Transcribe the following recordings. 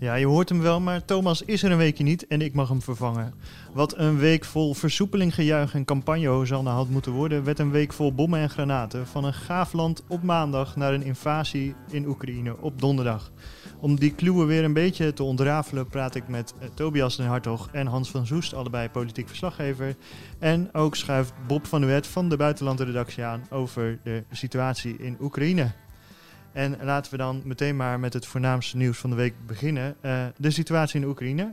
Ja, je hoort hem wel, maar Thomas is er een weekje niet en ik mag hem vervangen. Wat een week vol versoepeling, gejuich en campagne-hosanna had moeten worden, werd een week vol bommen en granaten. Van een gaaf land op maandag naar een invasie in Oekraïne op donderdag. Om die kluwen weer een beetje te ontrafelen praat ik met Tobias den Hartog en Hans van Zoest, allebei politiek verslaggever. En ook schuift Bob van Uwet van de buitenlandredactie aan over de situatie in Oekraïne. En laten we dan meteen maar met het voornaamste nieuws van de week beginnen. Uh, de situatie in Oekraïne.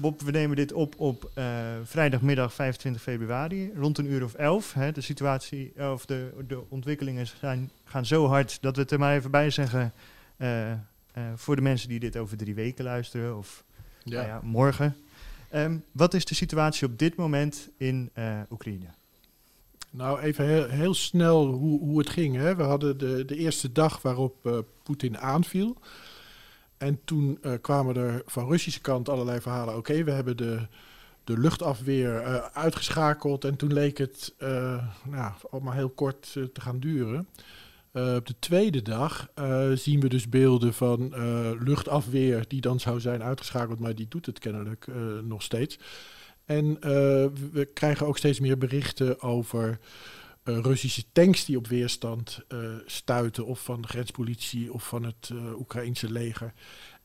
Bob, we nemen dit op op uh, vrijdagmiddag 25 februari, rond een uur of elf. Hè. De situatie, of de, de ontwikkelingen zijn, gaan zo hard dat we het er maar even bij zeggen. Uh, voor de mensen die dit over drie weken luisteren of ja. Nou ja, morgen. Um, wat is de situatie op dit moment in Oekraïne? Nou, even heel, heel snel hoe, hoe het ging. Hè. We hadden de, de eerste dag waarop uh, Poetin aanviel. En toen uh, kwamen er van Russische kant allerlei verhalen. Oké, we hebben de, de luchtafweer uh, uitgeschakeld. En toen leek het nou, allemaal heel kort te gaan duren. op de tweede dag zien we dus beelden van luchtafweer die dan zou zijn uitgeschakeld, maar die doet het kennelijk nog steeds. En uh, we krijgen ook steeds meer berichten over uh, Russische tanks die op weerstand uh, stuiten, of van de grenspolitie of van het Oekraïnse leger.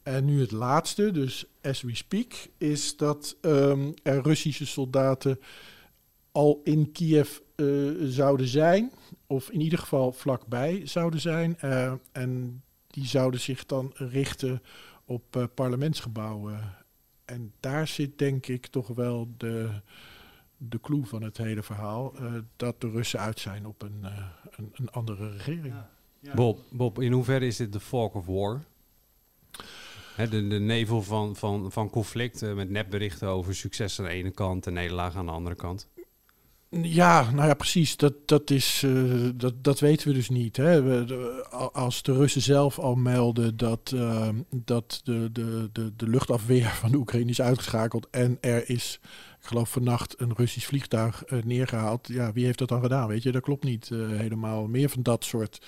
En nu het laatste, dus as we speak, is dat um, er Russische soldaten al in Kiev zouden zijn, of in ieder geval vlakbij zouden zijn. en die zouden zich dan richten op parlementsgebouwen en daar zit denk ik toch wel de, de clue van het hele verhaal. Uh, dat de Russen uit zijn op een, uh, een, een, andere regering. Ja, ja. Bob, Bob, in hoeverre is dit de fog of war? He, de, de, nevel van, van, van conflicten met nepberichten over succes aan de ene kant en nederlaag aan de andere kant. Ja, nou ja, precies. Dat, dat, is, uh, dat, dat weten we dus niet. Hè. Als de Russen zelf al melden dat, uh, dat de, de, de, de luchtafweer van de Oekraïne is uitgeschakeld en er is, ik geloof vannacht, een Russisch vliegtuig uh, neergehaald. Ja, wie heeft dat dan gedaan? Weet je, dat klopt niet helemaal. Meer van dat soort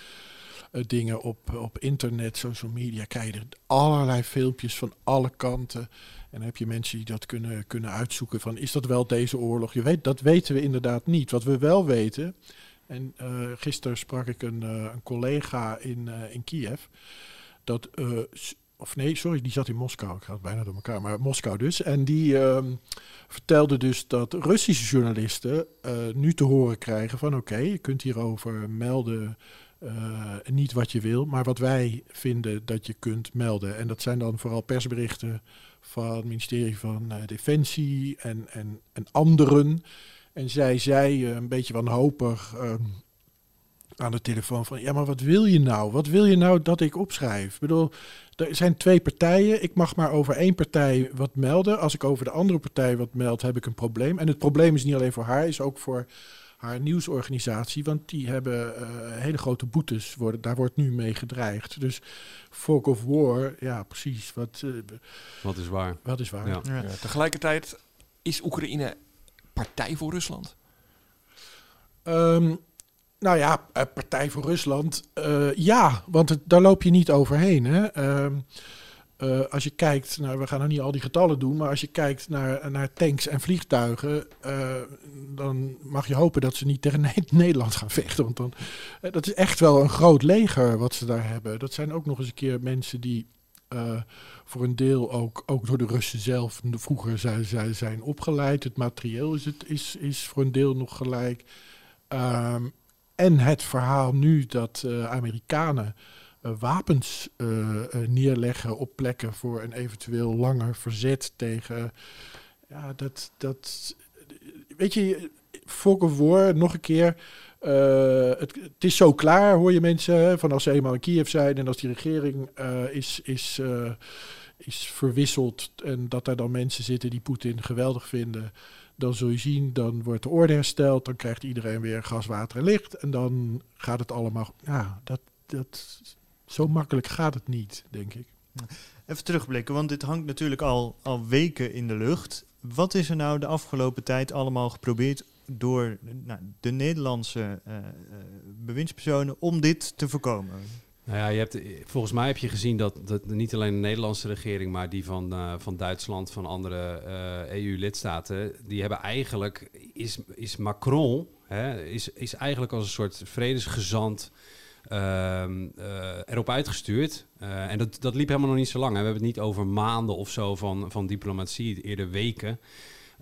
dingen op, op internet, social media, krijg je allerlei filmpjes van alle kanten. En dan heb je mensen die dat kunnen, kunnen uitzoeken van is dat wel deze oorlog? Je weet, dat weten we inderdaad niet. Wat we wel weten, en uh, gisteren sprak ik een, uh, een collega in, uh, in Kiev, dat, of nee, sorry, die zat in Moskou, ik ga het bijna door elkaar, maar Moskou dus. En die ehm, vertelde dus dat Russische journalisten nu te horen krijgen van oké, je kunt hierover melden niet wat je wil, maar wat wij vinden dat je kunt melden. En dat zijn dan vooral persberichten van het ministerie van uh, Defensie en, en, en anderen. En zij zei uh, een beetje wanhopig uh, aan de telefoon van... ja, maar wat wil je nou? Wat wil je nou dat ik opschrijf? Ik bedoel, er zijn twee partijen. Ik mag maar over één partij wat melden. Als ik over de andere partij wat meld, heb ik een probleem. En het probleem is niet alleen voor haar, is ook voor haar nieuwsorganisatie. Want die hebben uh, hele grote boetes. Worden, daar wordt nu mee gedreigd. Dus Folk of War, ja, precies. Wat, uh, wat is waar? Wat is waar. Ja. Ja. Ja, tegelijkertijd is Oekraïne partij voor Rusland? Um, nou ja, partij voor Rusland. Uh, ja, want het, daar loop je niet overheen. Hè? Um, uh, als je kijkt naar, we gaan nog niet al die getallen doen, maar als je kijkt naar, naar tanks en vliegtuigen, uh, dan mag je hopen dat ze niet tegen Nederland gaan vechten. Want dan, uh, dat is echt wel een groot leger wat ze daar hebben. Dat zijn ook nog eens een keer mensen die voor een deel ook, ook door de Russen zelf vroeger zijn, zijn opgeleid. Het materieel is, het, is, is voor een deel nog gelijk. Um, en het verhaal nu dat Amerikanen wapens uh, neerleggen op plekken voor een eventueel langer verzet tegen. Ja, dat. dat weet je, Folk of nog een keer. Het, het, is zo klaar, hoor je mensen, van als ze eenmaal in Kiev zijn en als die regering is, is, is verwisseld en dat daar dan mensen zitten die Poetin geweldig vinden, dan zul je zien, dan wordt de orde hersteld, dan krijgt iedereen weer gas, water en licht en dan gaat het allemaal. Ja, dat, dat, zo makkelijk gaat het niet, denk ik. Even terugblikken, want dit hangt natuurlijk al, al weken in de lucht. Wat is er nou de afgelopen tijd allemaal geprobeerd door nou, de Nederlandse uh, uh, bewindspersonen om dit te voorkomen? Nou ja, je hebt, volgens mij heb je gezien dat, dat niet alleen de Nederlandse regering, maar die van, uh, van Duitsland, van andere EU-lidstaten, die hebben eigenlijk, is, is Macron, hè, is, is eigenlijk als een soort vredesgezant uh, erop uitgestuurd. Uh, en dat, dat liep helemaal nog niet zo lang. Hè. We hebben het niet over maanden of zo van, van diplomatie, eerder weken.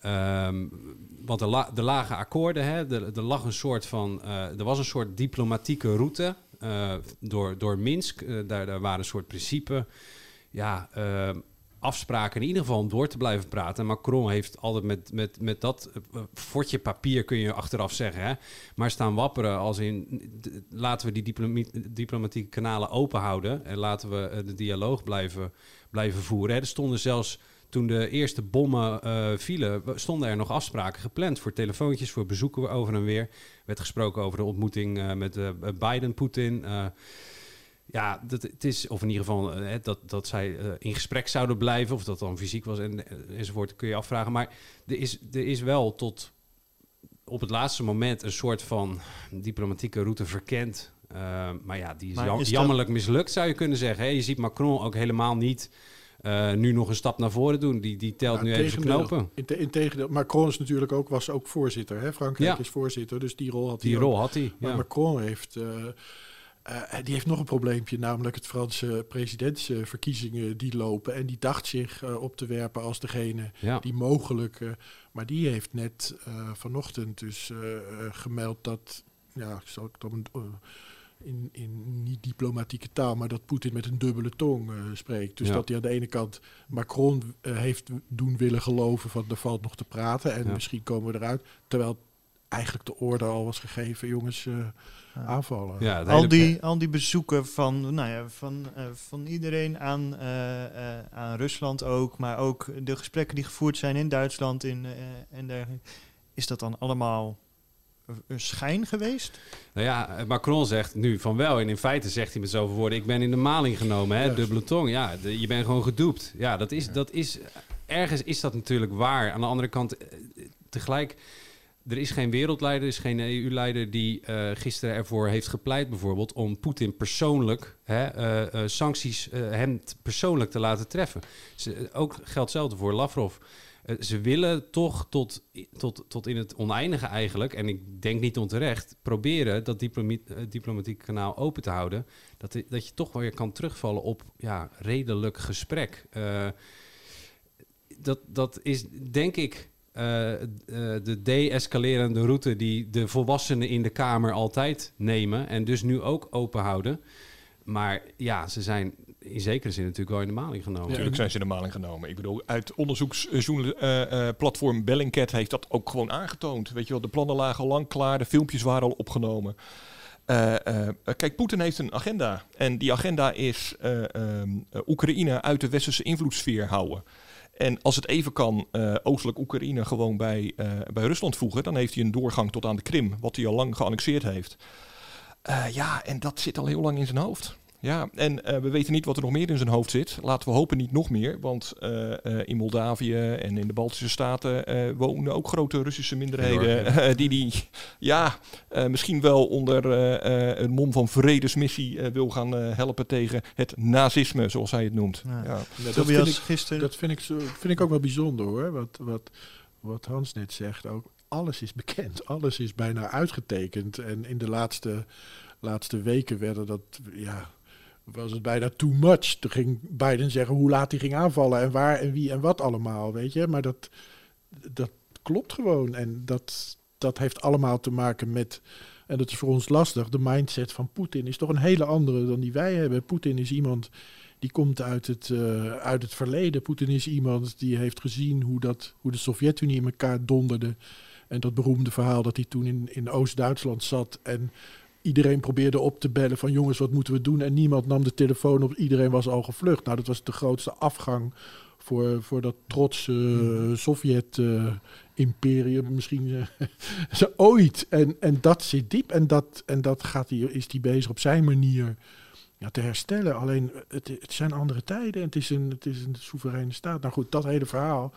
Um, want er, la, er lagen akkoorden, hè. Er, er, lag een soort van, uh, er was een soort diplomatieke route door, door Minsk. daar, daar waren een soort principe. Ja, ehm, afspraken in ieder geval om door te blijven praten. Macron heeft altijd met, met, met dat uh, fortje papier, kun je achteraf zeggen, hè, maar staan wapperen als in laten we die diploma diplomatieke kanalen open houden en laten we uh, de dialoog blijven, blijven voeren. Er stonden zelfs toen de eerste bommen uh, vielen, stonden er nog afspraken gepland voor telefoontjes, voor bezoeken over en weer. werd gesproken over de ontmoeting met Biden, Poetin ja, dat, het is, of in ieder geval uh, dat, dat zij uh, in gesprek zouden blijven, of dat dan fysiek was en, enzovoort, kun je afvragen. Maar er is, er is wel tot op het laatste moment een soort van diplomatieke route verkend. Uh, maar ja, die is, jam is jammerlijk dat... mislukt, zou je kunnen zeggen. Hè? Je ziet Macron ook helemaal niet nu nog een stap naar voren doen. Die, die telt nu even knopen. Integendeel, Macron is natuurlijk ook, was ook voorzitter. Hè? Frankrijk ja. is voorzitter, dus die rol had die hij rol ook. had hij, Maar Macron heeft... Uh, die heeft nog een probleempje, namelijk het Franse presidentsverkiezingen die lopen. En die dacht zich uh, op te werpen als degene ja. die mogelijk. Uh, maar die heeft net vanochtend dus gemeld dat, ja, zal ik dan in, in niet diplomatieke taal, maar dat Poetin met een dubbele tong spreekt. Dus ja. dat hij aan de ene kant Macron heeft doen willen geloven van er valt nog te praten en ja. misschien komen we eruit. Terwijl eigenlijk de orde al was gegeven, jongens, uh, ja. aanvallen. Ja, al, die, al die bezoeken van, nou ja, van, uh, van iedereen aan, uh, aan Rusland ook, maar ook de gesprekken die gevoerd zijn in Duitsland in, en dergelijke. Is dat dan allemaal een schijn geweest? Nou ja, Macron zegt nu van wel. En in feite zegt hij met zoveel woorden: Ik ben in de maling genomen, hè, dubbele tong. Ja, de, je bent gewoon gedoept. Ja, dat is, ja. dat is. Ergens is dat natuurlijk waar. Aan de andere kant, tegelijk er is geen wereldleider, er is geen EU-leider die uh, gisteren ervoor heeft gepleit, bijvoorbeeld, om Poetin persoonlijk hè, uh, uh, sancties hem persoonlijk te laten treffen. Ze, ook geldt hetzelfde voor Lavrov. ze willen toch tot, tot, tot in het oneindige eigenlijk, en ik denk niet onterecht, proberen dat diplomatieke kanaal open te houden. Dat, dat je toch weer kan terugvallen op ja, redelijk gesprek. dat, dat is denk ik de de-escalerende route die de volwassenen in de Kamer altijd nemen en dus nu ook open houden. Maar ja, ze zijn in zekere zin natuurlijk wel in de maling genomen. Ja, natuurlijk zijn ze in de maling genomen. Ik bedoel, uit onderzoeksplatform uh, Bellingcat heeft dat ook gewoon aangetoond. Weet je wel, de plannen lagen al lang klaar, de filmpjes waren al opgenomen. Uh, uh, kijk, Poetin heeft een agenda. En die agenda is uh, Oekraïne uit de westerse invloedssfeer houden. En als het even kan, uh, oostelijk Oekraïne gewoon bij, uh, bij Rusland voegen, dan heeft hij een doorgang tot aan de Krim, wat hij al lang geannexeerd heeft. Uh, ja, en dat zit al heel lang in zijn hoofd. Ja, en uh, we weten niet wat er nog meer in zijn hoofd zit. Laten we hopen niet nog meer, want uh, uh, in Moldavië en in de Baltische Staten wonen ook grote Russische minderheden. die die ja, misschien wel onder een mom van vredesmissie wil gaan helpen tegen het nazisme, zoals hij het noemt. Ja. Ja. Dat, dat, vind ik, gisteren... dat vind ik, zo, vind ik ook wel bijzonder hoor, wat, wat, wat Hans net zegt. Ook alles is bekend, alles is bijna uitgetekend. En in de laatste, laatste weken werden dat, ja was het bijna too much. Toen ging Biden zeggen hoe laat hij ging aanvallen en waar en wie en wat allemaal, weet je. Maar dat, dat klopt gewoon. En dat, dat heeft allemaal te maken met, en dat is voor ons lastig, de mindset van Poetin is toch een hele andere dan die wij hebben. Poetin is iemand die komt uit het, uh, uit het verleden. Poetin is iemand die heeft gezien hoe, dat, hoe de Sovjet-Unie in elkaar donderde. En dat beroemde verhaal dat hij toen in, in Oost-Duitsland zat en iedereen probeerde op te bellen van jongens, wat moeten we doen? En niemand nam de telefoon op, iedereen was al gevlucht. Nou, dat was de grootste afgang voor, voor dat trotse uh, Sovjet-imperium misschien uh, ooit. En, en dat zit diep en dat, en dat gaat hij, is hij bezig op zijn manier ja, te herstellen. Alleen, het, het zijn andere tijden en het is, een, het is een soevereine staat. Nou goed, dat hele verhaal.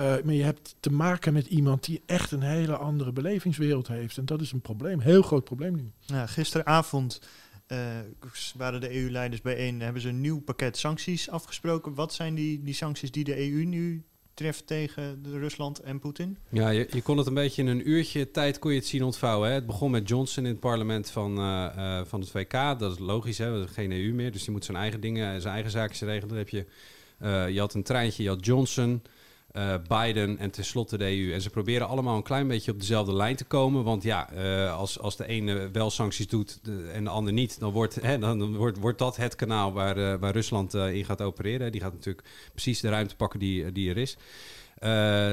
Uh, maar je hebt te maken met iemand die echt een hele andere belevingswereld heeft. En dat is een probleem, heel groot probleem nu. Ja, gisteravond uh, waren de EU-leiders bijeen, hebben ze een nieuw pakket sancties afgesproken. Wat zijn die, die sancties die de EU nu treft tegen de Rusland en Poetin? Ja, je, je, kon het een beetje in een uurtje tijd kon je het zien ontvouwen. Hè? Het begon met Johnson in het parlement van, uh, uh, van het WK. Dat is logisch, hè? Is geen EU meer. Dus die moet zijn eigen dingen, zijn eigen zaakjes regelen. Dan heb je, je had een treintje, je had Johnson... Uh, Biden en tenslotte de EU. En ze proberen allemaal een klein beetje op dezelfde lijn te komen. Want ja, uh, als, als de ene wel sancties doet en de ander niet, dan wordt, hè, dan wordt, wordt dat het kanaal waar, uh, waar Rusland in gaat opereren. Die gaat natuurlijk precies de ruimte pakken die, die er is.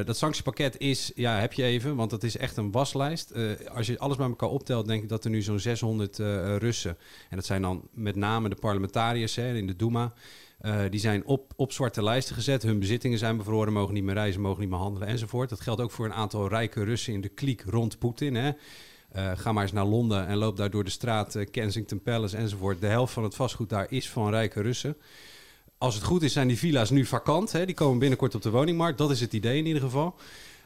dat sanctiepakket is, ja, heb je even, want dat is echt een waslijst. als je alles bij elkaar optelt, denk ik dat er nu zo'n 600 Russen, en dat zijn dan met name de parlementariërs hè, in de Duma, uh, die zijn op, op zwarte lijsten gezet. Hun bezittingen zijn bevroren, mogen niet meer reizen, mogen niet meer handelen enzovoort. Dat geldt ook voor een aantal rijke Russen in de kliek rond Poetin. Hè. Uh, ga maar eens naar Londen en loop daar door de straat uh, Kensington Palace enzovoort. De helft van het vastgoed daar is van rijke Russen. Als het goed is, zijn die villa's nu vakant. Hè. Die komen binnenkort op de woningmarkt. Dat is het idee in ieder geval.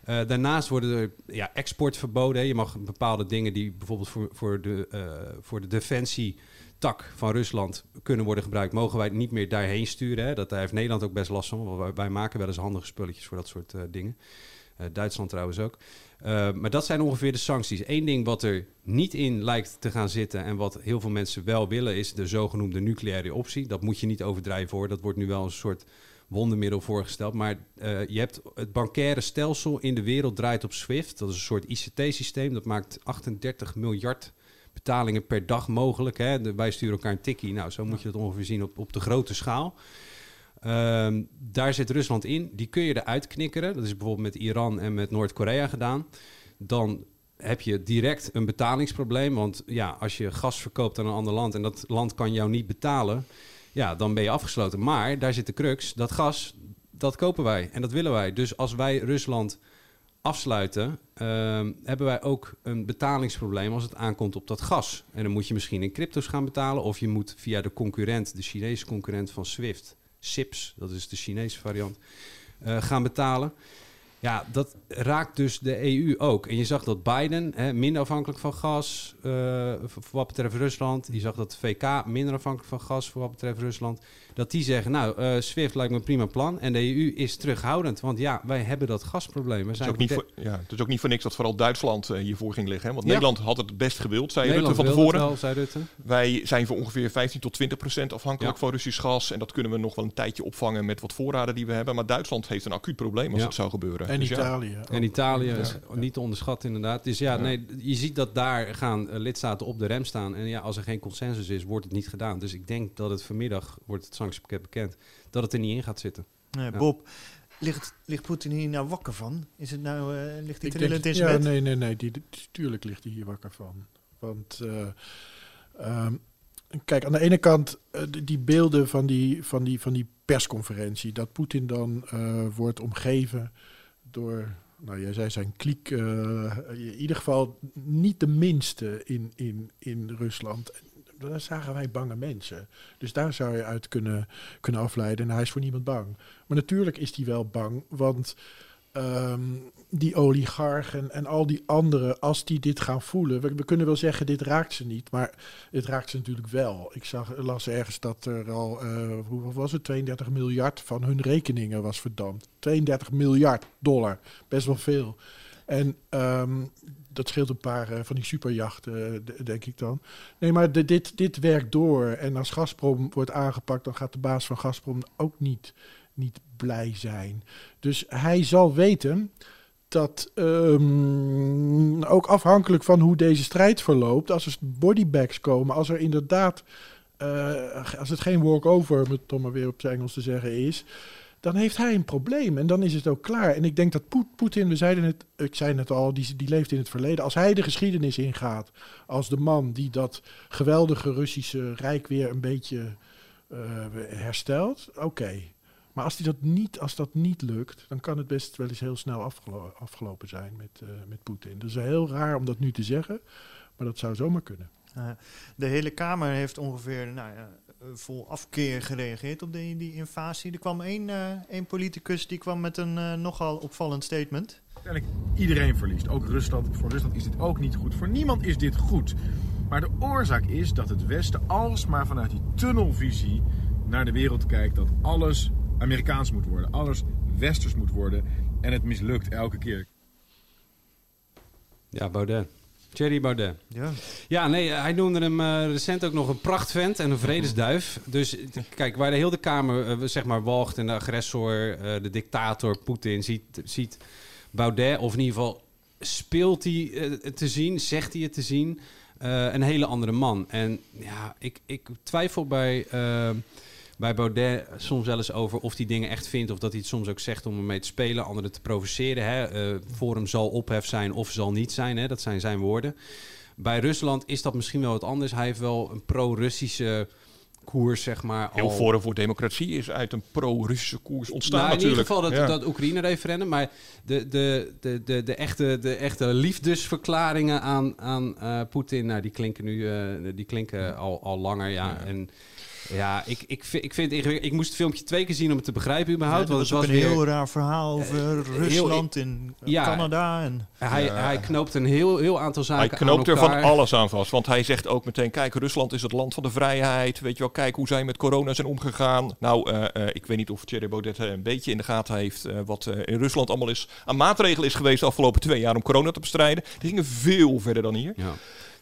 Daarnaast worden er ja, export verboden. Hè. Je mag bepaalde dingen die bijvoorbeeld voor, voor, de, voor de defensie tak van Rusland kunnen worden gebruikt, mogen wij niet meer daarheen sturen. Hè? Dat, daar heeft Nederland ook best last van. Wij, maken wel eens handige spulletjes voor dat soort uh, dingen. Uh, Duitsland trouwens ook. Uh, maar dat zijn ongeveer de sancties. Eén ding wat er niet in lijkt te gaan zitten en wat heel veel mensen wel willen, is de zogenoemde nucleaire optie. Dat moet je niet overdrijven hoor. Dat wordt nu wel een soort wondermiddel voorgesteld. Maar je hebt het bankaire stelsel in de wereld draait op SWIFT. Dat is een soort ICT-systeem. Dat maakt 38 miljard betalingen per dag mogelijk. Hè? wij sturen elkaar een tikkie. Nou, zo moet je dat ongeveer zien op, op de grote schaal. Uh, daar zit Rusland in. Die kun je eruit knikkeren. Dat is bijvoorbeeld met Iran en met Noord-Korea gedaan. Dan heb je direct een betalingsprobleem. Want ja, als je gas verkoopt aan een ander land en dat land kan jou niet betalen, ja, dan ben je afgesloten. Maar daar zit de crux. Dat gas, dat kopen wij en dat willen wij. Dus als wij Rusland afsluiten, uh, hebben wij ook een betalingsprobleem als het aankomt op dat gas. En dan moet je misschien in crypto's gaan betalen, of je moet via de concurrent, de Chinese concurrent van SWIFT, SIPS, dat is de Chinese variant, uh, gaan betalen. Ja, dat raakt dus de EU ook. En je zag dat Biden hè, minder afhankelijk van gas uh, voor wat betreft Rusland. Je zag dat de VK minder afhankelijk van gas voor wat betreft Rusland dat die zeggen, nou, uh, SWIFT lijkt me een prima plan. En de EU is terughoudend, want ja, wij hebben dat gasprobleem. We zijn het, is ook niet voor, ja, het is ook niet voor niks dat vooral Duitsland uh, hiervoor ging liggen. Hè? Want ja. Nederland had het best gewild, zei Nederland Rutte van tevoren. Wel, zei Rutte. Wij zijn voor ongeveer 15 tot 20 procent afhankelijk ja. van Russisch gas. En dat kunnen we nog wel een tijdje opvangen met wat voorraden die we hebben. Maar Duitsland heeft een acuut probleem als het zou gebeuren. En dus Italië. En Italië is niet te onderschatten inderdaad. Dus ja, nee, je ziet dat daar gaan uh, lidstaten op de rem staan. En ja, als er geen consensus is, wordt het niet gedaan. Dus ik denk dat het vanmiddag wordt het sanctiepakket bekend dat het er niet in gaat zitten. Nee, Bob, ligt, ligt Poetin hier nou wakker van? Is het nou, uh, ligt hij trillend in zijn ja, bed? Nee, nee, nee, die, tuurlijk ligt hij hier wakker van. Want uh, um, kijk, aan de ene kant uh, die beelden van die, van, die, van die persconferentie, dat Poetin dan wordt omgeven door nou, jij zei zijn kliek, uh, in ieder geval niet de minste in, in, in Rusland daar zagen wij bange mensen. Dus daar zou je uit kunnen, kunnen afleiden. En hij is voor niemand bang. Maar natuurlijk is hij wel bang, want um, die oligarchen en al die anderen, als die dit gaan voelen, we, kunnen wel zeggen, dit raakt ze niet, maar het raakt ze natuurlijk wel. Ik zag, las ergens dat er al, uh, was het, 32 miljard van hun rekeningen was verdampt. 32 miljard dollar, best wel veel. En um, dat scheelt een paar uh, van die superjachten, uh, denk ik dan. Nee, maar dit, dit werkt door. En als Gazprom wordt aangepakt, dan gaat de baas van Gazprom ook niet, niet blij zijn. Dus hij zal weten dat um, ook afhankelijk van hoe deze strijd verloopt, als er bodybags komen, als er inderdaad, uh, als het geen walk-over, om het maar weer op zijn Engels te zeggen, is dan heeft hij een probleem en dan is het ook klaar. En ik denk dat Poet- Poetin, we zeiden het, ik zei het al, die, die leeft in het verleden. Als hij de geschiedenis ingaat als de man die dat geweldige Russische rijk weer een beetje eh, herstelt, oké. Maar als, die dat niet, als dat niet lukt, dan kan het best wel eens heel snel afgelo- afgelopen zijn met, eh, met Poetin. Dat is heel raar om dat nu te zeggen, maar dat zou zomaar kunnen. De hele Kamer heeft ongeveer nou, ja, eh, vol afkeer gereageerd op die, die invasie. Er kwam één, eh, één politicus die kwam met een eh, nogal opvallend statement. Uiteindelijk iedereen verliest. Ook Rusland. Voor Rusland is dit ook niet goed. Voor niemand is dit goed. Maar de oorzaak is dat het Westen alsmaar vanuit die tunnelvisie naar de wereld kijkt. Dat alles Amerikaans moet worden. Alles Westers moet worden. En het mislukt elke keer. Ja, Baudet. Thierry Baudet. Ja. Ja, nee, hij noemde hem eh, recent ook nog een prachtvent en een vredesduif. Dus kijk, waar de hele Kamer eh, zeg maar walgt en de agressor, eh, de dictator Poetin ziet, ziet Baudet, of in ieder geval speelt hij het te zien, zegt hij het te zien, eh, een hele andere man. En ja, ik, ik twijfel bij, bij Baudet soms wel eens over of hij dingen echt vindt of dat hij het soms ook zegt om ermee te spelen, anderen te provoceren. Hè. Eh, voor hem zal ophef zijn of zal niet zijn, hè. dat zijn zijn woorden. Bij Rusland is dat misschien wel wat anders. Hij heeft wel een pro-Russische koers, zeg maar. Heel al- Forum voor Democratie is uit een pro-Russische koers ontstaan nou, in natuurlijk. ieder geval dat, Ja. dat Oekraïne-referendum. Maar de, de, de, de, de, echte, de echte liefdesverklaringen aan, aan eh, Poetin... Nou, die klinken nu eh, die klinken al, al langer, ja. En ja, ik, ik, vind, ik vind het ingewikkeld. Ik moest het filmpje twee keer zien om het te begrijpen überhaupt. dat want was het ook was een weer... heel raar verhaal over heel- Rusland en Ja. Canada. En, Hij, hij knoopt een heel, heel aantal zaken Hij knoopt aan er van alles aan vast. Want hij zegt ook meteen: kijk, Rusland is het land van de vrijheid. Weet je wel, kijk hoe zij met corona zijn omgegaan. Nou, eh, eh, ik weet niet of Thierry Baudet eh, een beetje in de gaten heeft. eh, wat eh, in Rusland allemaal is aan maatregelen is geweest de afgelopen twee jaar om corona te bestrijden. Die gingen veel verder dan hier. Ja.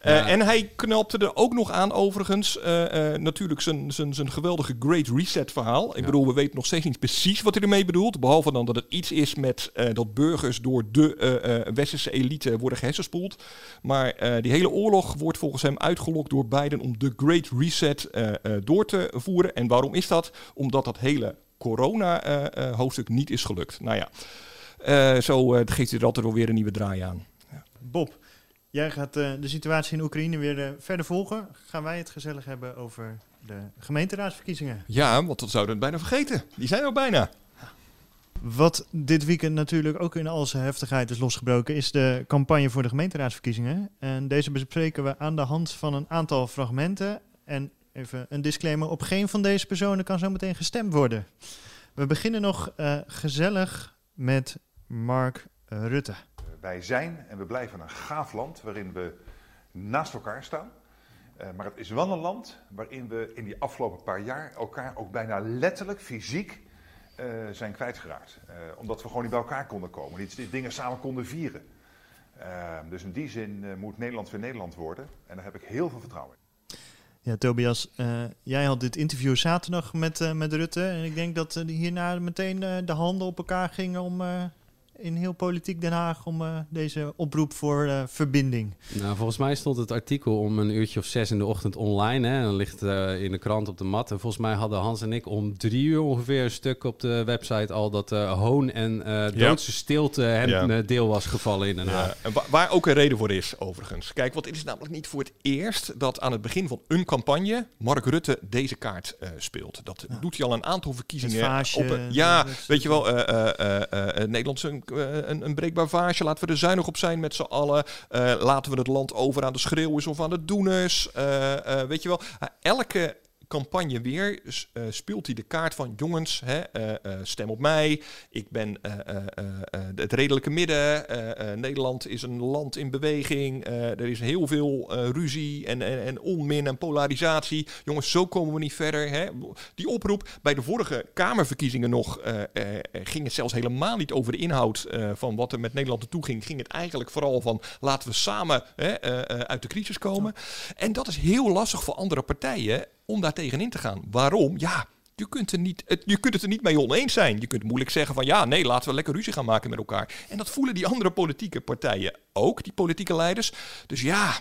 Eh, Ja. En hij knapte er ook nog aan, overigens, eh, eh, natuurlijk zijn, zijn, zijn geweldige Great Reset verhaal. Ik Ja. bedoel, we weten nog steeds niet precies wat hij ermee bedoelt. Behalve dan dat het iets is met dat burgers door de westerse elite worden gehersenspoeld. Maar die hele oorlog wordt volgens hem uitgelokt door Biden om de Great Reset door te voeren. En waarom is dat? Omdat dat hele corona-hoofdstuk niet is gelukt. Nou ja, zo geeft hij er altijd wel weer een nieuwe draai aan. Bob, jij gaat eh, de situatie in Oekraïne weer eh, verder volgen. Gaan wij het gezellig hebben over de gemeenteraadsverkiezingen. Ja, want dat zouden we bijna vergeten. Die zijn er bijna. Wat dit weekend natuurlijk ook in al zijn heftigheid is losgebroken, is de campagne voor de gemeenteraadsverkiezingen. En deze bespreken we aan de hand van een aantal fragmenten. En even een disclaimer: op geen van deze personen kan zometeen gestemd worden. We beginnen nog eh, gezellig met Mark Rutte. Wij zijn en we blijven een gaaf land waarin we naast elkaar staan. Eh, maar het is wel een land waarin we in die afgelopen paar jaar elkaar ook bijna letterlijk fysiek eh, zijn kwijtgeraakt. Eh, omdat we gewoon niet bij elkaar konden komen, niet dingen samen konden vieren. Dus in die zin moet Nederland weer Nederland worden. En daar heb ik heel veel vertrouwen in. Ja, Tobias, jij had dit interview zaterdag met, met Rutte. En ik denk dat hierna meteen de handen op elkaar gingen om in heel politiek Den Haag om eh, deze oproep voor eh, verbinding. Nou, volgens mij stond het artikel om een uurtje of zes in de ochtend online. Hè, en dan ligt eh, in de krant op de mat. En volgens mij hadden Hans en ik om drie uur ongeveer een stuk op de website al dat eh, hoon en eh doodse stilte hem Ja. deel was gevallen in Den Haag. Ja, en wa- waar ook een reden voor is, overigens. Kijk, want het is namelijk niet voor het eerst dat aan het begin van een campagne Mark Rutte deze kaart eh, speelt. Dat doet hij al een aantal verkiezingen. Het vaasje, op een- ja, weet je wel, eh, eh, een, een, breekbaar vaasje. Laten we er zuinig op zijn met z'n allen. Eh, laten we het land over aan de schreeuwers of aan de doeners. Eh, weet je wel, Eh, elke campagne weer eh, speelt hij de kaart van jongens, hè, eh, eh, stem op mij. Ik ben het redelijke midden. Nederland is een land in beweging. Er is heel veel ruzie en, en, en onmin en polarisatie. Jongens, zo komen we niet verder. Hè. Die oproep bij de vorige Kamerverkiezingen nog ging het zelfs helemaal niet over de inhoud van wat er met Nederland naartoe ging. Ging het eigenlijk vooral van laten we samen hè, uit de crisis komen. En dat is heel lastig voor andere partijen om daar tegenin te gaan. Waarom? Ja, je kunt, er niet, het, je kunt het er niet mee oneens zijn. Je kunt moeilijk zeggen van ja, nee, laten we lekker ruzie gaan maken met elkaar. En dat voelen die andere politieke partijen ook, die politieke leiders. Dus ja,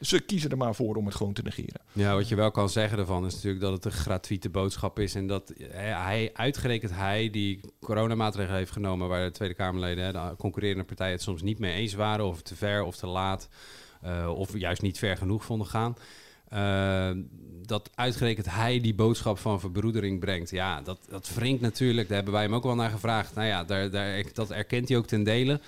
Ze kiezen er maar voor om het gewoon te negeren. Ja, wat je wel kan zeggen ervan is natuurlijk dat het een gratuite boodschap is. En dat hij, hij uitgerekend hij, die coronamaatregelen heeft genomen... waar de Tweede Kamerleden, de concurrerende partijen het soms niet mee eens waren... of te ver of te laat, uh, of juist niet ver genoeg vonden gaan... Uh, dat uitgerekend hij die boodschap van verbroedering brengt. Ja, dat, dat wringt natuurlijk. Daar hebben wij hem ook wel naar gevraagd. Nou ja, daar, daar, dat erkent hij ook ten dele.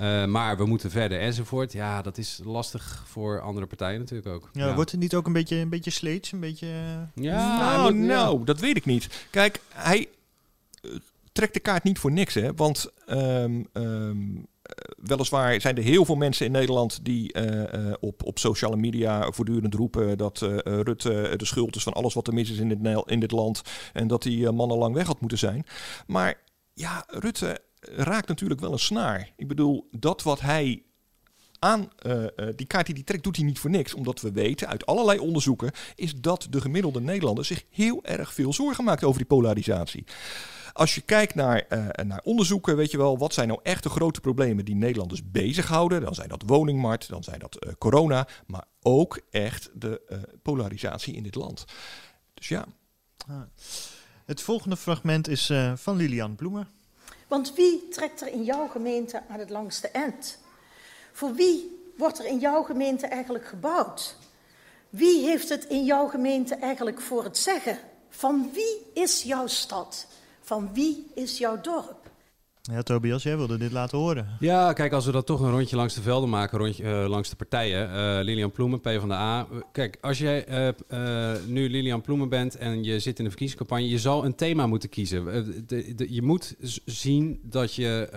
Uh, maar we moeten verder enzovoort. Ja, dat is lastig voor andere partijen natuurlijk ook. Ja, ja. wordt het niet ook een beetje, een beetje sleets? Een beetje... Uh... Ja, nou, nou, dat weet ik niet. Kijk, hij uh, trekt de kaart niet voor niks, hè. Want um, um, weliswaar zijn er heel veel mensen in Nederland die uh, op, op sociale media voortdurend roepen dat Rutte de schuld is van alles wat er mis is in dit, in dit land en dat die mannen lang weg had moeten zijn. Maar ja, Rutte raakt natuurlijk wel een snaar. Ik bedoel, dat wat hij aan die kaart die hij trekt, doet hij niet voor niks. Omdat we weten uit allerlei onderzoeken is dat de gemiddelde Nederlander zich heel erg veel zorgen maakt over die polarisatie. Als je kijkt naar, uh, naar onderzoeken, weet je wel, wat zijn nou echt de grote problemen die Nederlanders bezighouden? Dan zijn dat woningmarkt, dan zijn dat corona, maar ook echt de polarisatie in dit land. Dus ja. Ah. Het volgende fragment is van Lilian Bloemen. Want wie trekt er in jouw gemeente aan het langste eind? Voor wie wordt er in jouw gemeente eigenlijk gebouwd? Wie heeft het in jouw gemeente eigenlijk voor het zeggen? Van wie is jouw stad? Van wie is jouw dorp? Ja, Tobias, jij wilde dit laten horen. Ja, kijk, als we dat toch een rondje langs de velden maken, rondje, uh, langs de partijen. Uh, Lilian Ploemen, PvdA. Kijk, als jij uh, nu Lilian Ploemen bent en je zit in een verkiezingscampagne, je zal een thema moeten kiezen. De, de, je moet zien dat je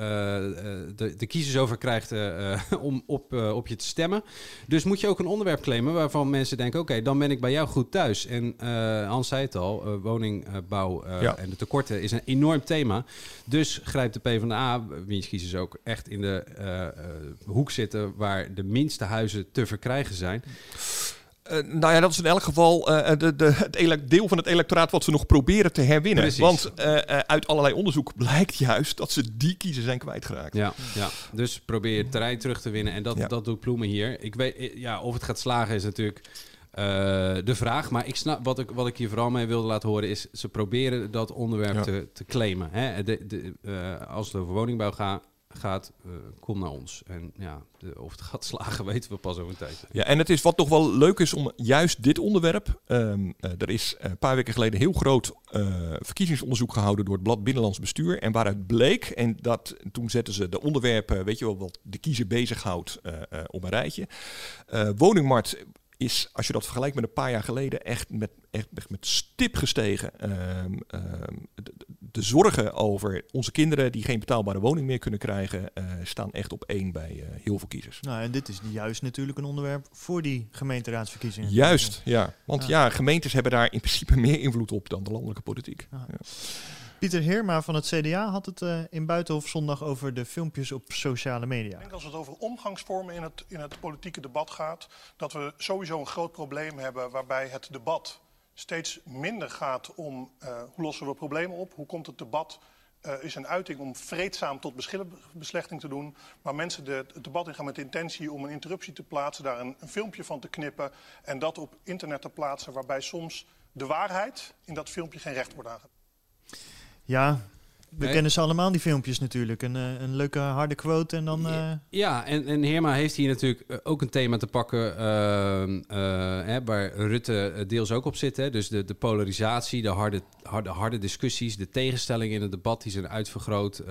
de, de kiezers over krijgt om op, op je te stemmen. Dus moet je ook een onderwerp claimen waarvan mensen denken, oké, okay, dan ben ik bij jou goed thuis. En Hans zei het al, woningbouw ja. en de tekorten is een enorm thema. Dus grijpt de PvdA van de A, wiens kiezers ook echt in de uh, uh, hoek zitten waar de minste huizen te verkrijgen zijn. Uh, nou ja, dat is in elk geval de, de, het deel van het electoraat wat ze nog proberen te herwinnen. Precies. Want uit allerlei onderzoek blijkt juist dat ze die kiezer zijn kwijtgeraakt. Ja, ja. dus probeer terrein terug te winnen. En dat, ja. dat doet Ploemen hier. Ik weet, ja, of het gaat slagen is natuurlijk uh, de vraag. Maar ik snap, wat ik, wat ik hier vooral mee wilde laten horen is... ze proberen dat onderwerp ja. te, te claimen. Hè? De, de, uh, als het over woningbouw ga, gaat, uh, kom naar ons. En ja, de, of het gaat slagen weten we pas over een tijd. Ja, en het is wat toch wel leuk is om juist dit onderwerp... Um, er is een paar weken geleden heel groot verkiezingsonderzoek gehouden... door het Blad Binnenlands Bestuur. En waaruit bleek, en dat, toen zetten ze de onderwerpen... weet je wel, wat de kiezer bezighoudt op een rijtje. woningmarkt is, als je dat vergelijkt met een paar jaar geleden, echt met, echt met stip gestegen. Um, um, de, de, zorgen over onze kinderen die geen betaalbare woning meer kunnen krijgen, uh, staan echt op één bij uh, heel veel kiezers. Nou, en dit is juist natuurlijk een onderwerp voor die gemeenteraadsverkiezingen. Juist, ja. Want ja. ja, gemeentes hebben daar in principe meer invloed op dan de landelijke politiek. Ja. Ja. Pieter Heerma van het CDA had het uh, in Buitenhof zondag over de filmpjes op sociale media. Ik denk als het over omgangsvormen in het, in het politieke debat gaat, dat we sowieso een groot probleem hebben waarbij het debat steeds minder gaat om uh, hoe lossen we problemen op, hoe komt het debat uh, is een uiting om vreedzaam tot beslechting te doen. Maar mensen de, het debat ingaan met de intentie om een interruptie te plaatsen, daar een, een filmpje van te knippen en dat op internet te plaatsen, waarbij soms de waarheid in dat filmpje geen recht wordt aangedaan. Ja, we nee. kennen ze allemaal, die filmpjes natuurlijk. Een, uh, een leuke harde quote en dan... Uh... Ja, en, en Heerma heeft hier natuurlijk ook een thema te pakken... Uh, hè, waar Rutte deels ook op zit. Hè? Dus de, de polarisatie, de harde, harde, harde discussies... de tegenstellingen in het debat, die zijn uitvergroot.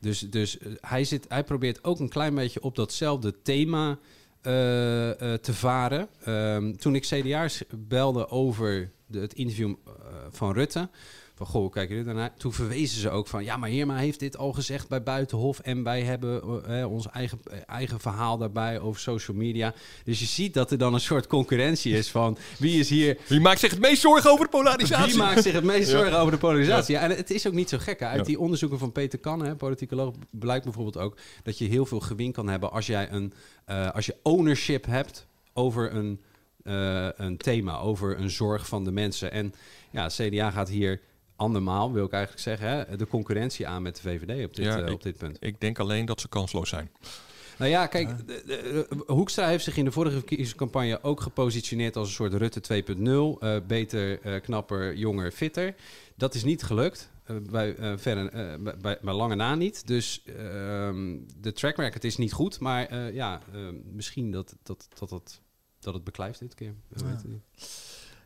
dus dus hij, zit, hij probeert ook een klein beetje op datzelfde thema... te varen. Ehm, toen ik CDA's belde over de, het interview van Rutte van goh, kijk je daarna? Toen verwezen ze ook van ja, maar Heerma heeft dit al gezegd bij Buitenhof en wij hebben uh, ons eigen, eigen verhaal daarbij over social media. Dus je ziet dat er dan een soort concurrentie is van wie is hier. Wie maakt zich het meest zorgen over de polarisatie? Wie maakt zich het meest zorgen ja. over de polarisatie? Ja. en het is ook niet zo gek. Hè? Uit ja. die onderzoeken van Peter Kannen, politicoloog, blijkt bijvoorbeeld ook dat je heel veel gewin kan hebben als jij een uh, als je ownership hebt over een, uh, een thema, over een zorg van de mensen. En ja, CDA gaat hier andermaal, wil ik eigenlijk zeggen, hè, de concurrentie aan met de VVD op dit, ja, uh, ik, op dit punt. Ik denk alleen dat ze kansloos zijn. Nou ja, kijk, de- de- de- Hoekstra heeft zich in de vorige verkiezingscampagne ook gepositioneerd als een soort Rutte 2.0. eh, beter, eh, knapper, jonger, fitter. Dat is niet gelukt. eh, bij, eh, verre, eh, bij, bij, lange na niet. Dus ehm, de track record is niet goed. Maar eh, ja, eh, misschien dat, dat, dat, dat, dat het beklijft dit keer. Ja. niet.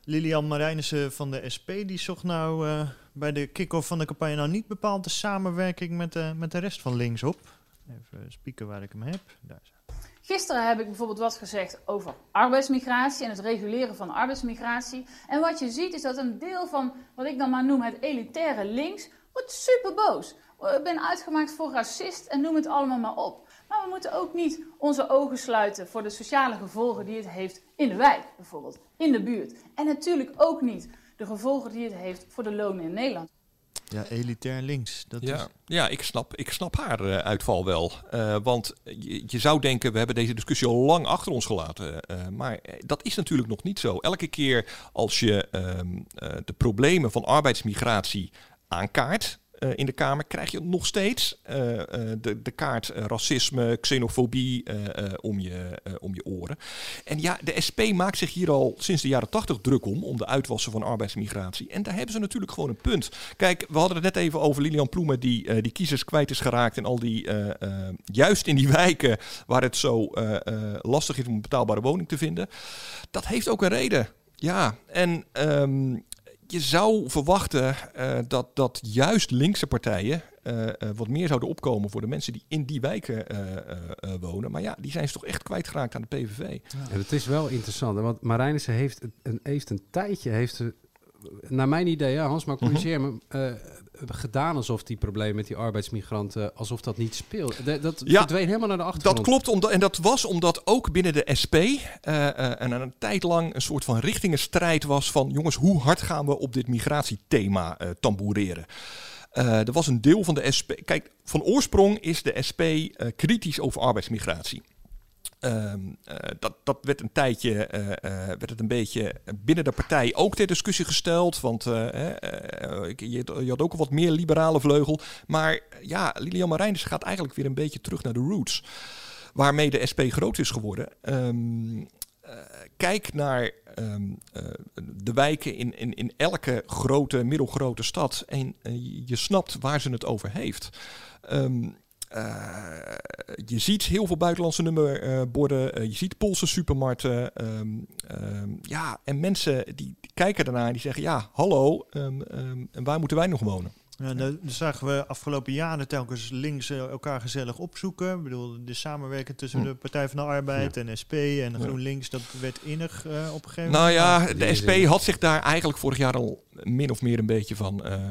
Lilian Marijnissen van de SP die zocht nou eh, bij de kick-off van de campagne nou niet bepaald de samenwerking met de, met de rest van links op. Even spieken waar ik hem heb. Daar is. Gisteren heb ik bijvoorbeeld wat gezegd over arbeidsmigratie en het reguleren van arbeidsmigratie. En wat je ziet is dat een deel van wat ik dan maar noem het elitaire links wordt super boos. Ik ben uitgemaakt voor racist en noem het allemaal maar op. Maar we moeten ook niet onze ogen sluiten voor de sociale gevolgen die het heeft in de wijk bijvoorbeeld, in de buurt. En natuurlijk ook niet de gevolgen die het heeft voor de lonen in Nederland. Ja, elitair links. Dat is, Ja, ja ik, snap, ik snap haar eh, uitval wel. Eh, want je, je zou denken, we hebben deze discussie al lang achter ons gelaten. Eh, maar dat is natuurlijk nog niet zo. Elke keer als je ehm, eh, de problemen van arbeidsmigratie aankaart eh, in de Kamer, krijg je nog steeds eh, eh, de, de kaart racisme, xenofobie om, je, om je oren. En ja, de SP maakt zich hier al sinds de jaren tachtig druk om, om de uitwassen van arbeidsmigratie. En daar hebben ze natuurlijk gewoon een punt. Kijk, we hadden het net even over Lilian Ploemen, die, die kiezers kwijt is geraakt. En al die, juist in die wijken waar het zo lastig is om een betaalbare woning te vinden. Dat heeft ook een reden. Ja, en ehm, je zou verwachten eh, dat, dat juist linkse partijen eh, eh, wat meer zouden opkomen voor de mensen die in die wijken wonen. Maar ja, die zijn ze toch echt kwijtgeraakt aan de PVV. En het is wel interessant, want Marijnissen heeft een, heeft een tijdje, heeft naar mijn idee, Hans, maar corrigeer me, eh, gedaan alsof die problemen met die arbeidsmigranten, alsof dat niet speelt. De- dat Ja, verdween helemaal naar de achtergrond. Dat klopt, omdat, en dat was omdat ook binnen de SP eh, eh, en een tijd lang een soort van richtingenstrijd was van jongens, hoe hard gaan we op dit migratiethema eh tamboureren? Eh, er was een deel van de SP. Kijk, van oorsprong is de SP eh, kritisch over arbeidsmigratie. Ehm, eh, dat, dat werd een tijdje eh, eh, werd het een beetje binnen de partij ook ter discussie gesteld. Want je, je had ook een wat meer liberale vleugel. Maar ja, Lilian Marijnis gaat eigenlijk weer een beetje terug naar de roots. Waarmee de SP groot is geworden. Ehm, eh, kijk naar ehm, eh, de wijken in, in, in elke grote, middelgrote stad. En je snapt waar ze het over heeft. Eh, je ziet heel veel buitenlandse nummerborden. eh, je ziet Poolse supermarkten. ehm, ehm, ja, en mensen die kijken daarnaar en die zeggen... ja, hallo, ehm, en waar moeten wij nog wonen? Ja, nou, dat zagen we afgelopen jaren telkens links eh, elkaar gezellig opzoeken. Ik bedoel, de samenwerking tussen Hm. de Partij van de Arbeid Ja. en SP en Ja. GroenLinks, dat werd innig eh, op een gegeven Nou moment. ja, Maar- de SP had zich daar eigenlijk vorig jaar al min of meer een beetje van eh, eh,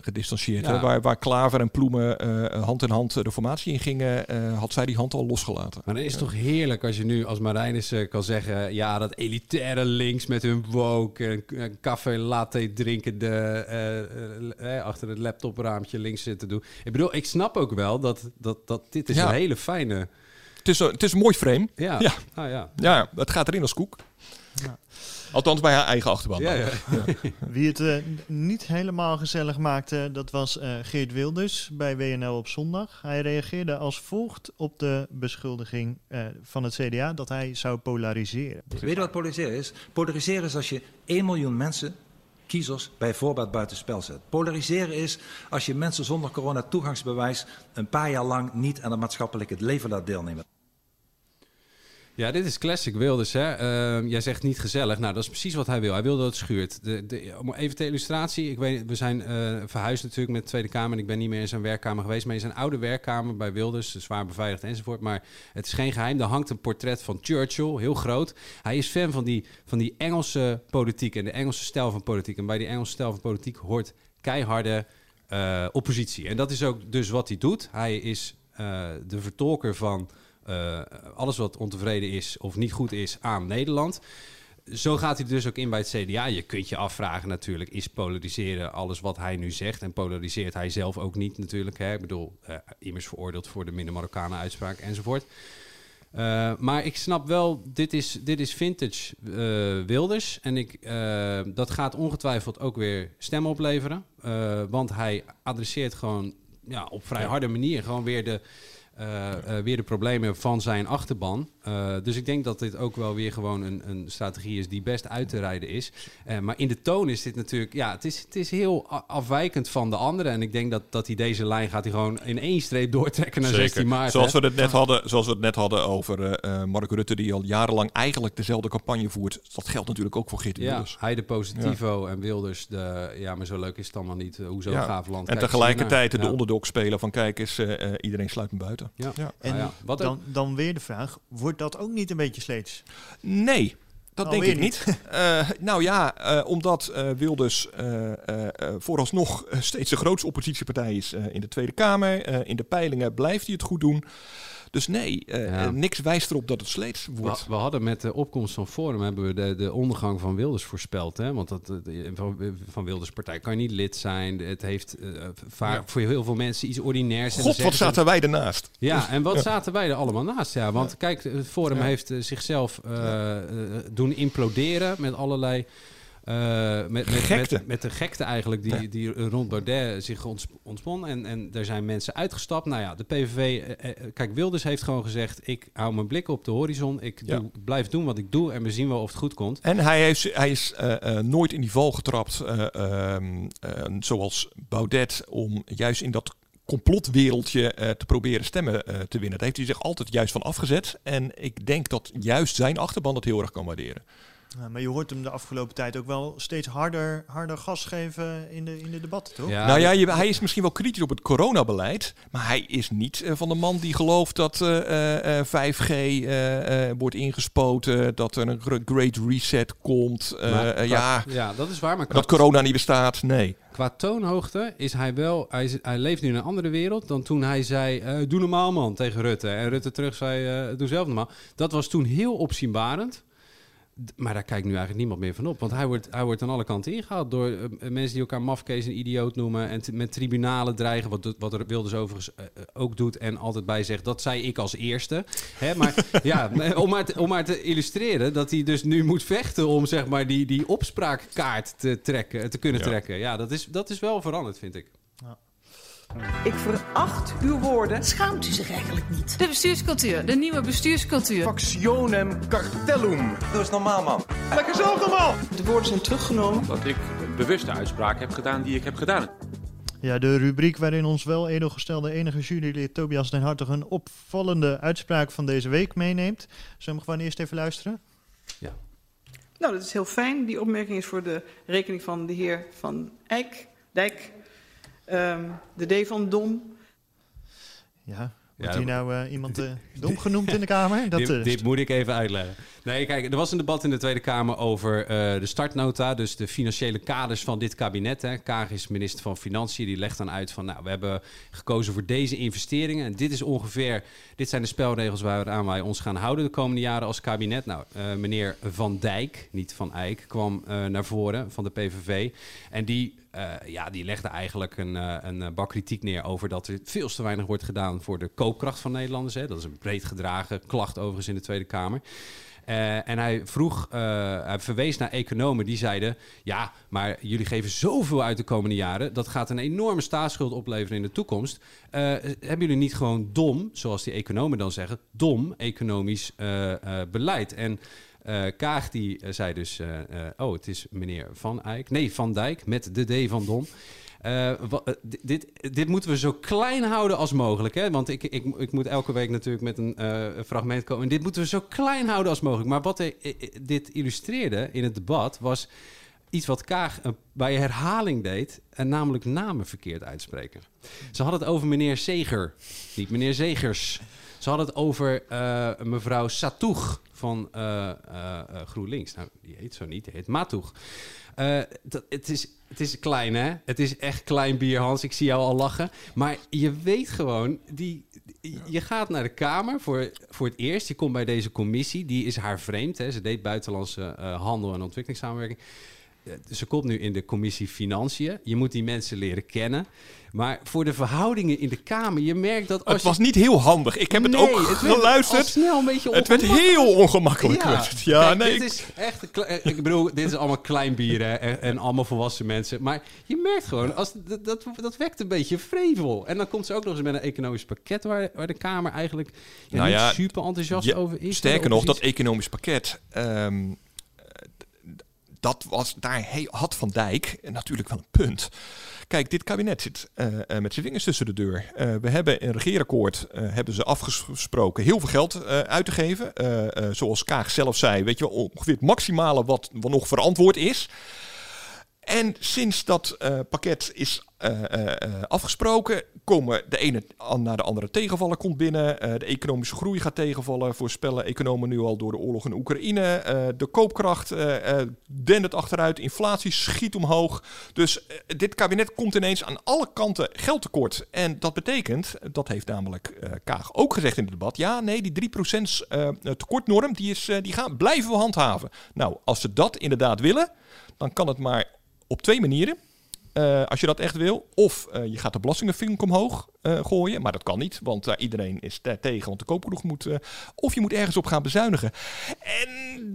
gedistanceerd. Ja. Hè? Waar, waar Klaver en Ploemen eh, hand in hand de formatie in gingen, eh, had zij die hand al losgelaten. Maar dan is het toch heerlijk als je nu als Marijnissen kan zeggen... ja, dat elitaire links met hun woke... en een café latte drinkende... eh, eh, eh, achter het laptopraampje links zitten doen. Ik bedoel, ik snap ook wel dat, dat, dat dit is Ja. een hele fijne... Het is, een, het is een mooi frame. Ja, Ja. Ah, ja. Ja, het gaat erin als koek. Ja. Althans bij haar eigen achterban. Ja, ja. Wie het eh, niet helemaal gezellig maakte, dat was eh, Geert Wilders bij WNL op zondag. Hij reageerde als volgt op de beschuldiging eh, van het CDA dat hij zou polariseren. Weet je wat polariseren is? Polariseren is als je 1 miljoen mensen, kiezers, bij voorbaat buitenspel zet. Polariseren is als je mensen zonder corona toegangsbewijs een paar jaar lang niet aan het maatschappelijke leven laat deelnemen. Ja, dit is classic Wilders. Hè? Ehm, jij zegt niet gezellig. Nou, dat is precies wat hij wil. Hij wil dat het schuurt. De, de, even ter illustratie. Ik weet, we zijn eh, verhuisd natuurlijk met de Tweede Kamer. En ik ben niet meer in zijn werkkamer geweest. Maar in zijn oude werkkamer bij Wilders. Zwaar beveiligd enzovoort. Maar het is geen geheim. Daar hangt een portret van Churchill. Heel groot. Hij is fan van die, van die Engelse politiek. En de Engelse stijl van politiek. En bij die Engelse stijl van politiek hoort keiharde eh, oppositie. En dat is ook dus wat hij doet. Hij is eh, de vertolker van eh, alles wat ontevreden is of niet goed is aan Nederland. Zo gaat hij dus ook in bij het CDA. Je kunt je afvragen natuurlijk, is polariseren alles wat hij nu zegt? En polariseert hij zelf ook niet natuurlijk. Hè? Ik bedoel, eh, immers veroordeeld voor de minder Marokkanen uitspraak enzovoort. Eh, maar ik snap wel, dit is, dit is vintage Wilders. En ik, dat gaat ongetwijfeld ook weer stem opleveren. Want hij adresseert gewoon ja, op vrij harde manier gewoon weer de, weer de problemen van zijn achterban. Eh, dus ik denk dat dit ook wel weer gewoon een, een strategie is die best uit te rijden is. Eh, maar in de toon is dit natuurlijk, ja, het is, het is heel afwijkend van de anderen. En ik denk dat, dat hij deze lijn gaat hij gewoon in één streep doortrekken naar 16 maart. Zoals hè. we, het net hadden, zoals we het net hadden over eh, eh, Mark Rutte, die al jarenlang eigenlijk dezelfde campagne voert. Dat geldt natuurlijk ook voor Geert Ja, Wilders. hij de positivo en Wilders de... Ja, maar zo leuk is het allemaal niet. Eh, Hoezo Ja. gaaf land. En tegelijkertijd de onderdog spelen van kijk eens, eh, eh, iedereen sluit me buiten. Ja. Ja. En Nou ja, wat dan, dan weer de vraag, wordt dat ook niet een beetje sleets? Nee, dat denk ik niet. Eh, nou ja, eh, omdat eh, Wilders eh, eh, eh, vooralsnog steeds de grootste oppositiepartij is eh, in de Tweede Kamer. Eh, in de peilingen blijft hij het goed doen. Dus nee, eh, Ja. eh, niks wijst erop dat het sleets wordt. we hadden met de opkomst van Forum hebben we de, de ondergang van Wilders voorspeld. Hè? Want dat, eh, van, van Wilders partij kan je niet lid zijn. Het heeft vaak Ja. voor heel veel mensen iets ordinairs. En God, wat ze- zaten wij ernaast. Ja, en wat zaten wij er allemaal naast? Ja, want kijk, het Forum heeft zichzelf doen imploderen met allerlei... eh, met, met. Met, met de gekte eigenlijk die, Ja. die rond Baudet zich ontspon. En, en er zijn mensen uitgestapt. Nou ja, de PVV... eh, eh, kijk, Wilders heeft gewoon gezegd... ik hou mijn blik op de horizon. Ik Ja. doe, blijf doen wat ik doe. En we zien wel of het goed komt. En hij, heeft, hij is nooit in die val getrapt, eh, ehm, eh, zoals Baudet, om juist in dat complotwereldje eh, te proberen stemmen te winnen. Daar heeft hij zich altijd juist van afgezet. En ik denk dat juist zijn achterban dat heel erg kan waarderen. Ja, maar je hoort hem de afgelopen tijd ook wel steeds harder, harder gas geven in de, in de debatten, toch? nou ja, je- hij is misschien wel kritisch op het coronabeleid. Maar hij is niet eh, van de man die gelooft dat eh, eh, 5G eh, eh, wordt ingespoten. Dat er een gr- great reset komt. eh, Maar eh, ja, ja, dat is waar. Maar dat corona niet bestaat. Nee. Qua toonhoogte is hij wel... Hij, is- hij leeft nu in een andere wereld dan toen hij zei... eh, doe normaal man, tegen Rutte. En Rutte terug zei, eh, doe zelf normaal. Dat was toen heel opzienbarend. Maar daar kijkt nu eigenlijk niemand meer van op. Want hij wordt, hij wordt aan alle kanten ingehaald door eh, mensen die elkaar mafkees en idioot noemen. En met tribunalen dreigen, wat, wat er Wilders overigens eh, eh, ook doet. En altijd bij zegt, dat zei ik als eerste. Hè, maar ja, om maar, te, om maar te illustreren dat hij dus nu moet vechten om zeg maar, die, die opspraakkaart te, trekken, te kunnen Ja. trekken. Ja, dat is, dat is wel veranderd, vind ik. Ik veracht uw woorden. Schaamt u zich eigenlijk niet? De bestuurscultuur, de nieuwe bestuurscultuur. Factionem cartellum. Doe eens normaal, man. Lekker zelf normaal. De woorden zijn teruggenomen. Dat ik een bewuste uitspraak heb gedaan die ik heb gedaan. Ja, de rubriek waarin ons wel edelgestelde enige jurylid Tobias den Hartog een opvallende uitspraak van deze week meeneemt. Zullen we hem gewoon eerst even luisteren? Nou, dat is heel fijn. Die opmerking is voor de rekening van de heer Van Eyck, Dijk, ehm, de D van Dom. Ja, Ja, wordt hier nou eh, iemand eh, dom genoemd in de Kamer? Dat, dit, eh, dit moet ik even uitleggen. Nee, kijk, er was een debat in de Tweede Kamer over eh, de startnota, dus de financiële kaders van dit kabinet. Hè. Kaag is minister van Financiën, die legt dan uit van, nou, we hebben gekozen voor deze investeringen. En dit is ongeveer, dit zijn de spelregels waaraan wij ons gaan houden de komende jaren als kabinet. Nou, eh, meneer Van Dijk, niet Van Eyck, kwam eh, naar voren van de PVV. En die, eh, ja, die legde eigenlijk een, eh, een eh, bak kritiek neer over dat er veel te weinig wordt gedaan voor de koopkracht van Nederlanders. Hè. Dat is een breed gedragen klacht overigens in de Tweede Kamer. En hij vroeg, hij verwees naar economen die zeiden: Ja, maar jullie geven zoveel uit de komende jaren. Dat gaat een enorme staatsschuld opleveren in de toekomst. Hebben jullie niet gewoon dom, zoals die economen dan zeggen, dom economisch beleid? En eh, Kaag die eh, zei dus: eh, Oh, het is meneer Van Eyck. Nee, Van Dijk met de D van di- dit, dit moeten we zo klein houden als mogelijk. Hè? Want ik, ik, ik moet elke week natuurlijk met een fragment komen. En dit moeten we zo klein houden als mogelijk. Maar wat dit illustreerde in het debat was iets wat Kaag bij herhaling deed. En namelijk namen verkeerd uitspreken. Ze hadden het over meneer Zeger, niet meneer Zegers. Ze hadden het over eh, mevrouw Satoeg van eh, eh, GroenLinks. Nou, die heet zo niet, die heet Matoeg. Dat, het, is, het is klein, hè? Het is echt klein bier, Hans. Ik zie jou al lachen. Maar je weet gewoon, die, je gaat naar de Kamer voor, voor het eerst. Je komt bij deze commissie. Die is haar vreemd, hè? Ze deed buitenlandse handel en ontwikkelingssamenwerking. Ze komt nu in de commissie Financiën. Je moet die mensen leren kennen. Maar voor de verhoudingen in de Kamer, je merkt dat als Het was je- niet heel handig. Ik heb het ook het geluisterd. snel een beetje het werd heel ongemakkelijk. Ja, Kijk, nee. dit is echt. Ik bedoel, dit is allemaal kleinbieren en, en allemaal volwassen mensen. Maar je merkt gewoon, als, dat, dat, dat wekt een beetje vrevel. En dan komt ze ook nog eens met een economisch pakket waar, waar de Kamer eigenlijk ja, Nou niet ja, super enthousiast ja, over is. Sterker nog, dat economisch pakket. ehm, dat was daar had Van Dijk natuurlijk wel een punt. Kijk, dit kabinet zit eh, eh, met zijn vingers tussen de deur. Eh, we hebben een regeerakkoord hebben ze afgesproken heel veel geld uit te geven. Zoals Kaag zelf zei, weet je wel, ongeveer het maximale wat, wat nog verantwoord is. En sinds dat eh, pakket is eh, eh, afgesproken, komen de ene naar de andere tegenvallen komt binnen. De economische groei gaat tegenvallen, voorspellen economen nu al door de oorlog in Oekraïne. De koopkracht dendert achteruit, inflatie schiet omhoog. Dus dit kabinet komt ineens aan alle kanten geld tekort. En dat betekent, dat heeft namelijk Kaag ook gezegd in het debat, ja nee, die 3% eh, tekortnorm, die, is, die gaan, blijven we handhaven. Nou, als ze dat inderdaad willen, dan kan het maar op twee manieren. Eh, als je dat echt wil. Of eh, je gaat de belastingenvink omhoog eh, gooien. Maar dat kan niet, want iedereen is daar tegen. Want de koopkroeg moet... of je moet ergens op gaan bezuinigen. En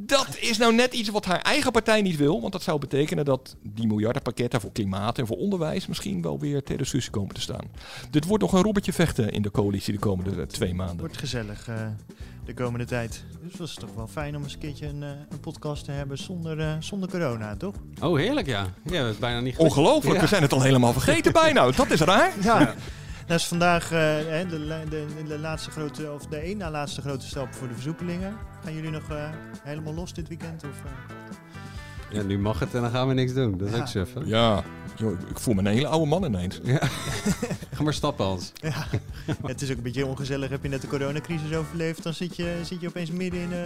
dat is nou net iets wat haar eigen partij niet wil. Want dat zou betekenen dat die miljardenpakketten voor klimaat en voor onderwijs... misschien wel weer ter discussie komen te staan. Dit wordt nog een robbertje vechten in de coalitie de komende twee maanden. Wordt gezellig de komende tijd. Dus het was toch wel fijn om eens een keertje een, eh, een podcast te hebben zonder, eh, zonder corona, toch? Oh, heerlijk ja. Ja, dat is bijna niet gelukt. Ongelooflijk, Ja. we zijn het al helemaal vergeten bijna. Dat is raar. Ja. Dat is vandaag eh, hè, de, de, de laatste grote, of de één na laatste grote stap voor de versoepelingen. Gaan jullie nog eh, helemaal los dit weekend? Of, eh? Ja, nu mag het en dan gaan we niks doen. Dat is Ja. ook suf, hè? Ja, joh, ik voel me een hele oude man ineens. Ja. Ga maar stappen, Hans. Ja. het is ook een beetje ongezellig. Heb je net de coronacrisis overleefd, dan zit je, zit je opeens midden in, eh,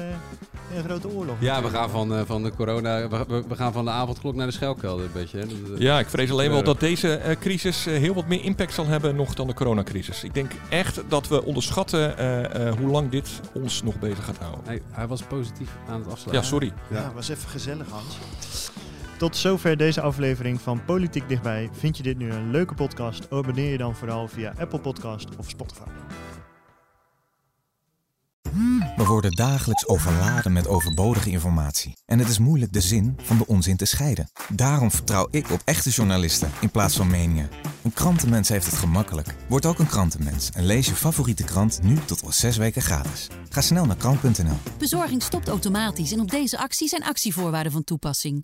in een grote oorlog. Ja, we gaan van, eh, van de corona, we, we- gaan van de avondklok naar de schelkelder een beetje. Hè? Dat- dat- Ja, ik vrees alleen wel Eh, dat deze eh, crisis eh, heel wat meer impact zal hebben nog dan de coronacrisis. Ik denk echt dat we onderschatten eh, eh, hoe lang dit ons nog bezig gaat houden. Hij, hij was positief aan het afsluiten. Ja, sorry. Ja, was even gezellig, Hans. Tot zover deze aflevering van Politiek Dichtbij. Vind je dit nu een leuke podcast? Abonneer je dan vooral via Apple Podcast of Spotify. We worden dagelijks overladen met overbodige informatie. En het is moeilijk de zin van de onzin te scheiden. Daarom vertrouw ik op echte journalisten in plaats van meningen. Een krantenmens heeft het gemakkelijk. Word ook een krantenmens en lees je favoriete krant nu tot wel zes weken gratis. Ga snel naar krant.nl. Bezorging stopt automatisch en op deze actie zijn actievoorwaarden van toepassing.